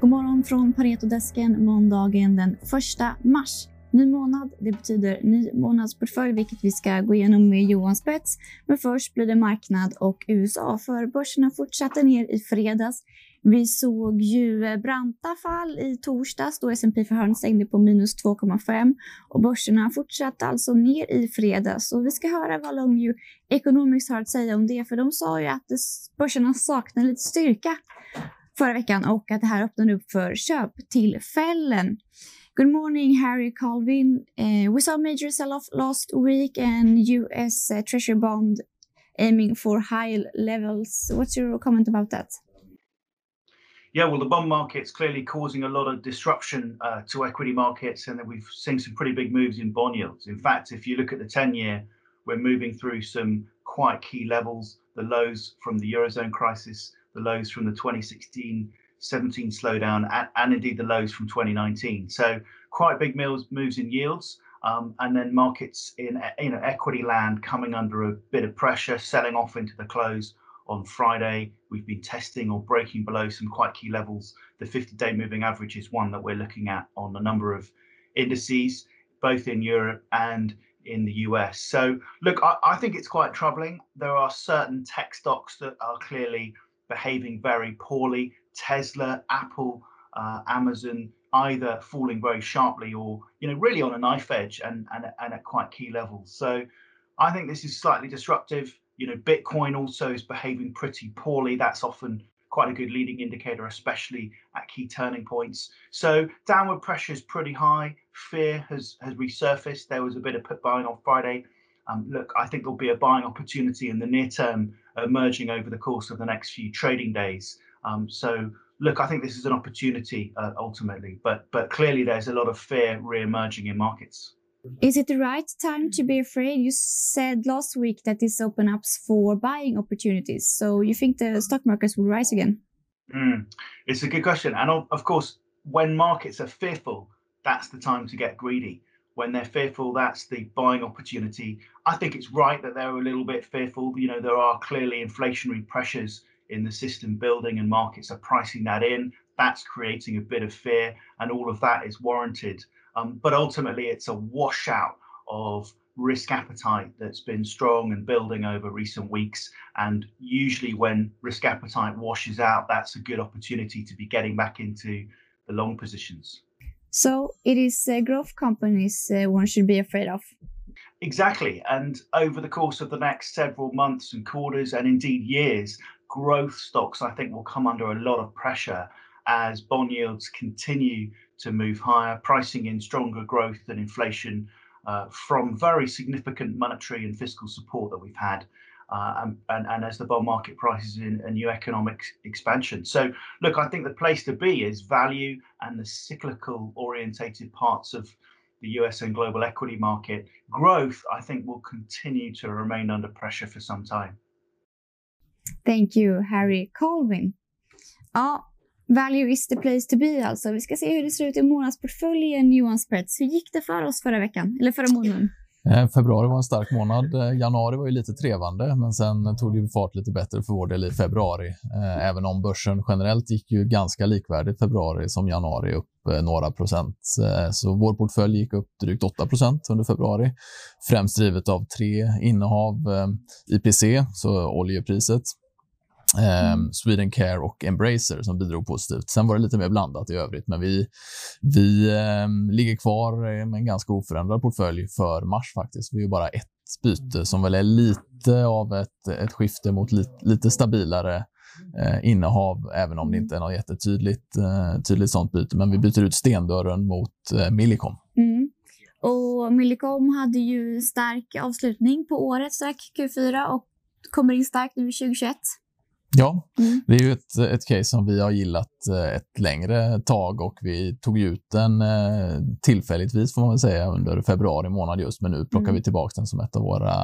God morgon från Paretodesken måndagen den 1 mars. Ny månad, det betyder ny månadsportfölj, vilket vi ska gå igenom med Johan Spets. Men först blir det marknad och USA, för börserna fortsatte ner i fredags. Vi såg ju eh, branta fall i torsdags då S&P 500 stängde på minus 2,5 och börserna fortsatte alltså ner i fredags. Och vi ska höra vad Longview Economics har att säga om det, för de sa ju att börserna saknar lite styrka förra veckan och att det här öppnade upp för köptillfällen. Good morning, Harry Colvin. Uh, we saw major sell-off last week and US uh, Treasury bond aiming for high levels. What's your comment about that? Yeah, well, the bond market's clearly causing a lot of disruption uh, to equity markets, and we've seen some pretty big moves in bond yields. In fact, if you look at the 10 year, we're moving through some quite key levels, the lows from the Eurozone crisis, the lows from the 2016 17 slowdown, and, and indeed the lows from 2019. So, quite big moves, moves in yields. Um, and then markets in you know equity land coming under a bit of pressure, selling off into the close on Friday. We've been testing or breaking below some quite key levels. The 50 day moving average is one that we're looking at on a number of indices, both in Europe and in the US. So, look, I, I think it's quite troubling. There are certain tech stocks that are clearly behaving very poorly. Tesla, Apple, uh, Amazon, either falling very sharply or you know really on a knife edge and, and and at quite key levels. So I think this is slightly disruptive you know, Bitcoin also is behaving pretty poorly. That's often quite a good leading indicator, especially at key turning points. So downward pressure is pretty high. Fear has has resurfaced. There was a bit of put buying on Friday. Um, look, I think there'll be a buying opportunity in the near term emerging over the course of the next few trading days. Um, so look, I think this is an opportunity uh, ultimately, but but clearly there's a lot of fear re-emerging in markets. Is it the right time to be afraid? You said last week that this opens up for buying opportunities. So you think the stock markets will rise again? Mm, it's a good question. And of course, when markets are fearful, that's the time to get greedy. When they're fearful, that's the buying opportunity. I think it's right that they're a little bit fearful. You know, there are clearly inflationary pressures in the system building, and markets are pricing that in. That's creating a bit of fear, and all of that is warranted. Um, but ultimately, it's a washout of risk appetite that's been strong and building over recent weeks. And usually, when risk appetite washes out, that's a good opportunity to be getting back into the long positions. So, it is uh, growth companies uh, one should be afraid of. Exactly. And over the course of the next several months and quarters, and indeed years, growth stocks, I think, will come under a lot of pressure as bond yields continue to move higher, pricing in stronger growth than inflation uh, from very significant monetary and fiscal support that we've had. Uh, and, and, and, as the bond market prices in a new economic expansion. So, look, I think the place to be is value and the cyclical orientated parts of the US and global equity market. Growth, I think, will continue to remain under pressure for some time. Thank you, Harry Colvin. Ja, Value is the place to be alltså. Vi ska se hur det ser ut i månadsportföljen Johan Spets. Hur gick det för oss förra veckan? Eller förra månaden? Eh, februari var en stark månad. Eh, januari var ju lite trevande, men sen tog det fart lite bättre för vår del i februari. Eh, även om börsen generellt gick ju ganska likvärdigt februari som januari, upp några procent. Så vår portfölj gick upp drygt 8 procent under februari, främst drivet av tre innehav. IPC, så oljepriset, Mm. Um, Swedencare och Embracer som bidrog positivt. Sen var det lite mer blandat i övrigt, men vi, vi um, ligger kvar med en ganska oförändrad portfölj för mars faktiskt. Vi är bara ett byte som väl är lite av ett, ett skifte mot li, lite stabilare eh, innehav, även om det inte är något jättetydligt eh, tydligt sånt byte. Men vi byter ut stendörren mot eh, Millicom. Mm. Och Millicom hade ju stark avslutning på året, stark Q4 och kommer in starkt nu i 2021. Ja, mm. det är ju ett, ett case som vi har gillat eh, ett längre tag och vi tog ut den eh, tillfälligtvis får man väl säga under februari månad just, men nu plockar mm. vi tillbaka den som ett av våra,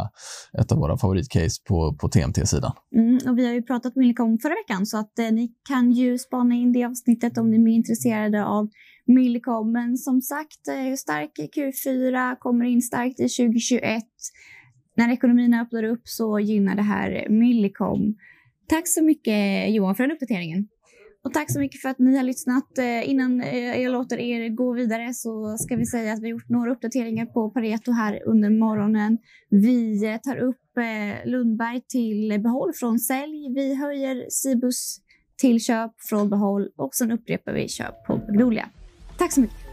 ett av våra favoritcase på, på TMT-sidan. Mm, och vi har ju pratat med Millicom förra veckan så att eh, ni kan ju spana in det avsnittet om ni är intresserade av Millicom. Men som sagt, eh, stark Q4, kommer in starkt i 2021. När ekonomin öppnar upp så gynnar det här Millicom. Tack så mycket Johan för den uppdateringen. Och tack så mycket för att ni har lyssnat. Eh, innan eh, jag låter er gå vidare så ska vi säga att vi har gjort några uppdateringar på Pareto här under morgonen. Vi eh, tar upp Lundberg till behåll från sälj. Vi höjer Cibus till köp från behåll och sen upprepar vi köp på Magnolia. Tack så mycket.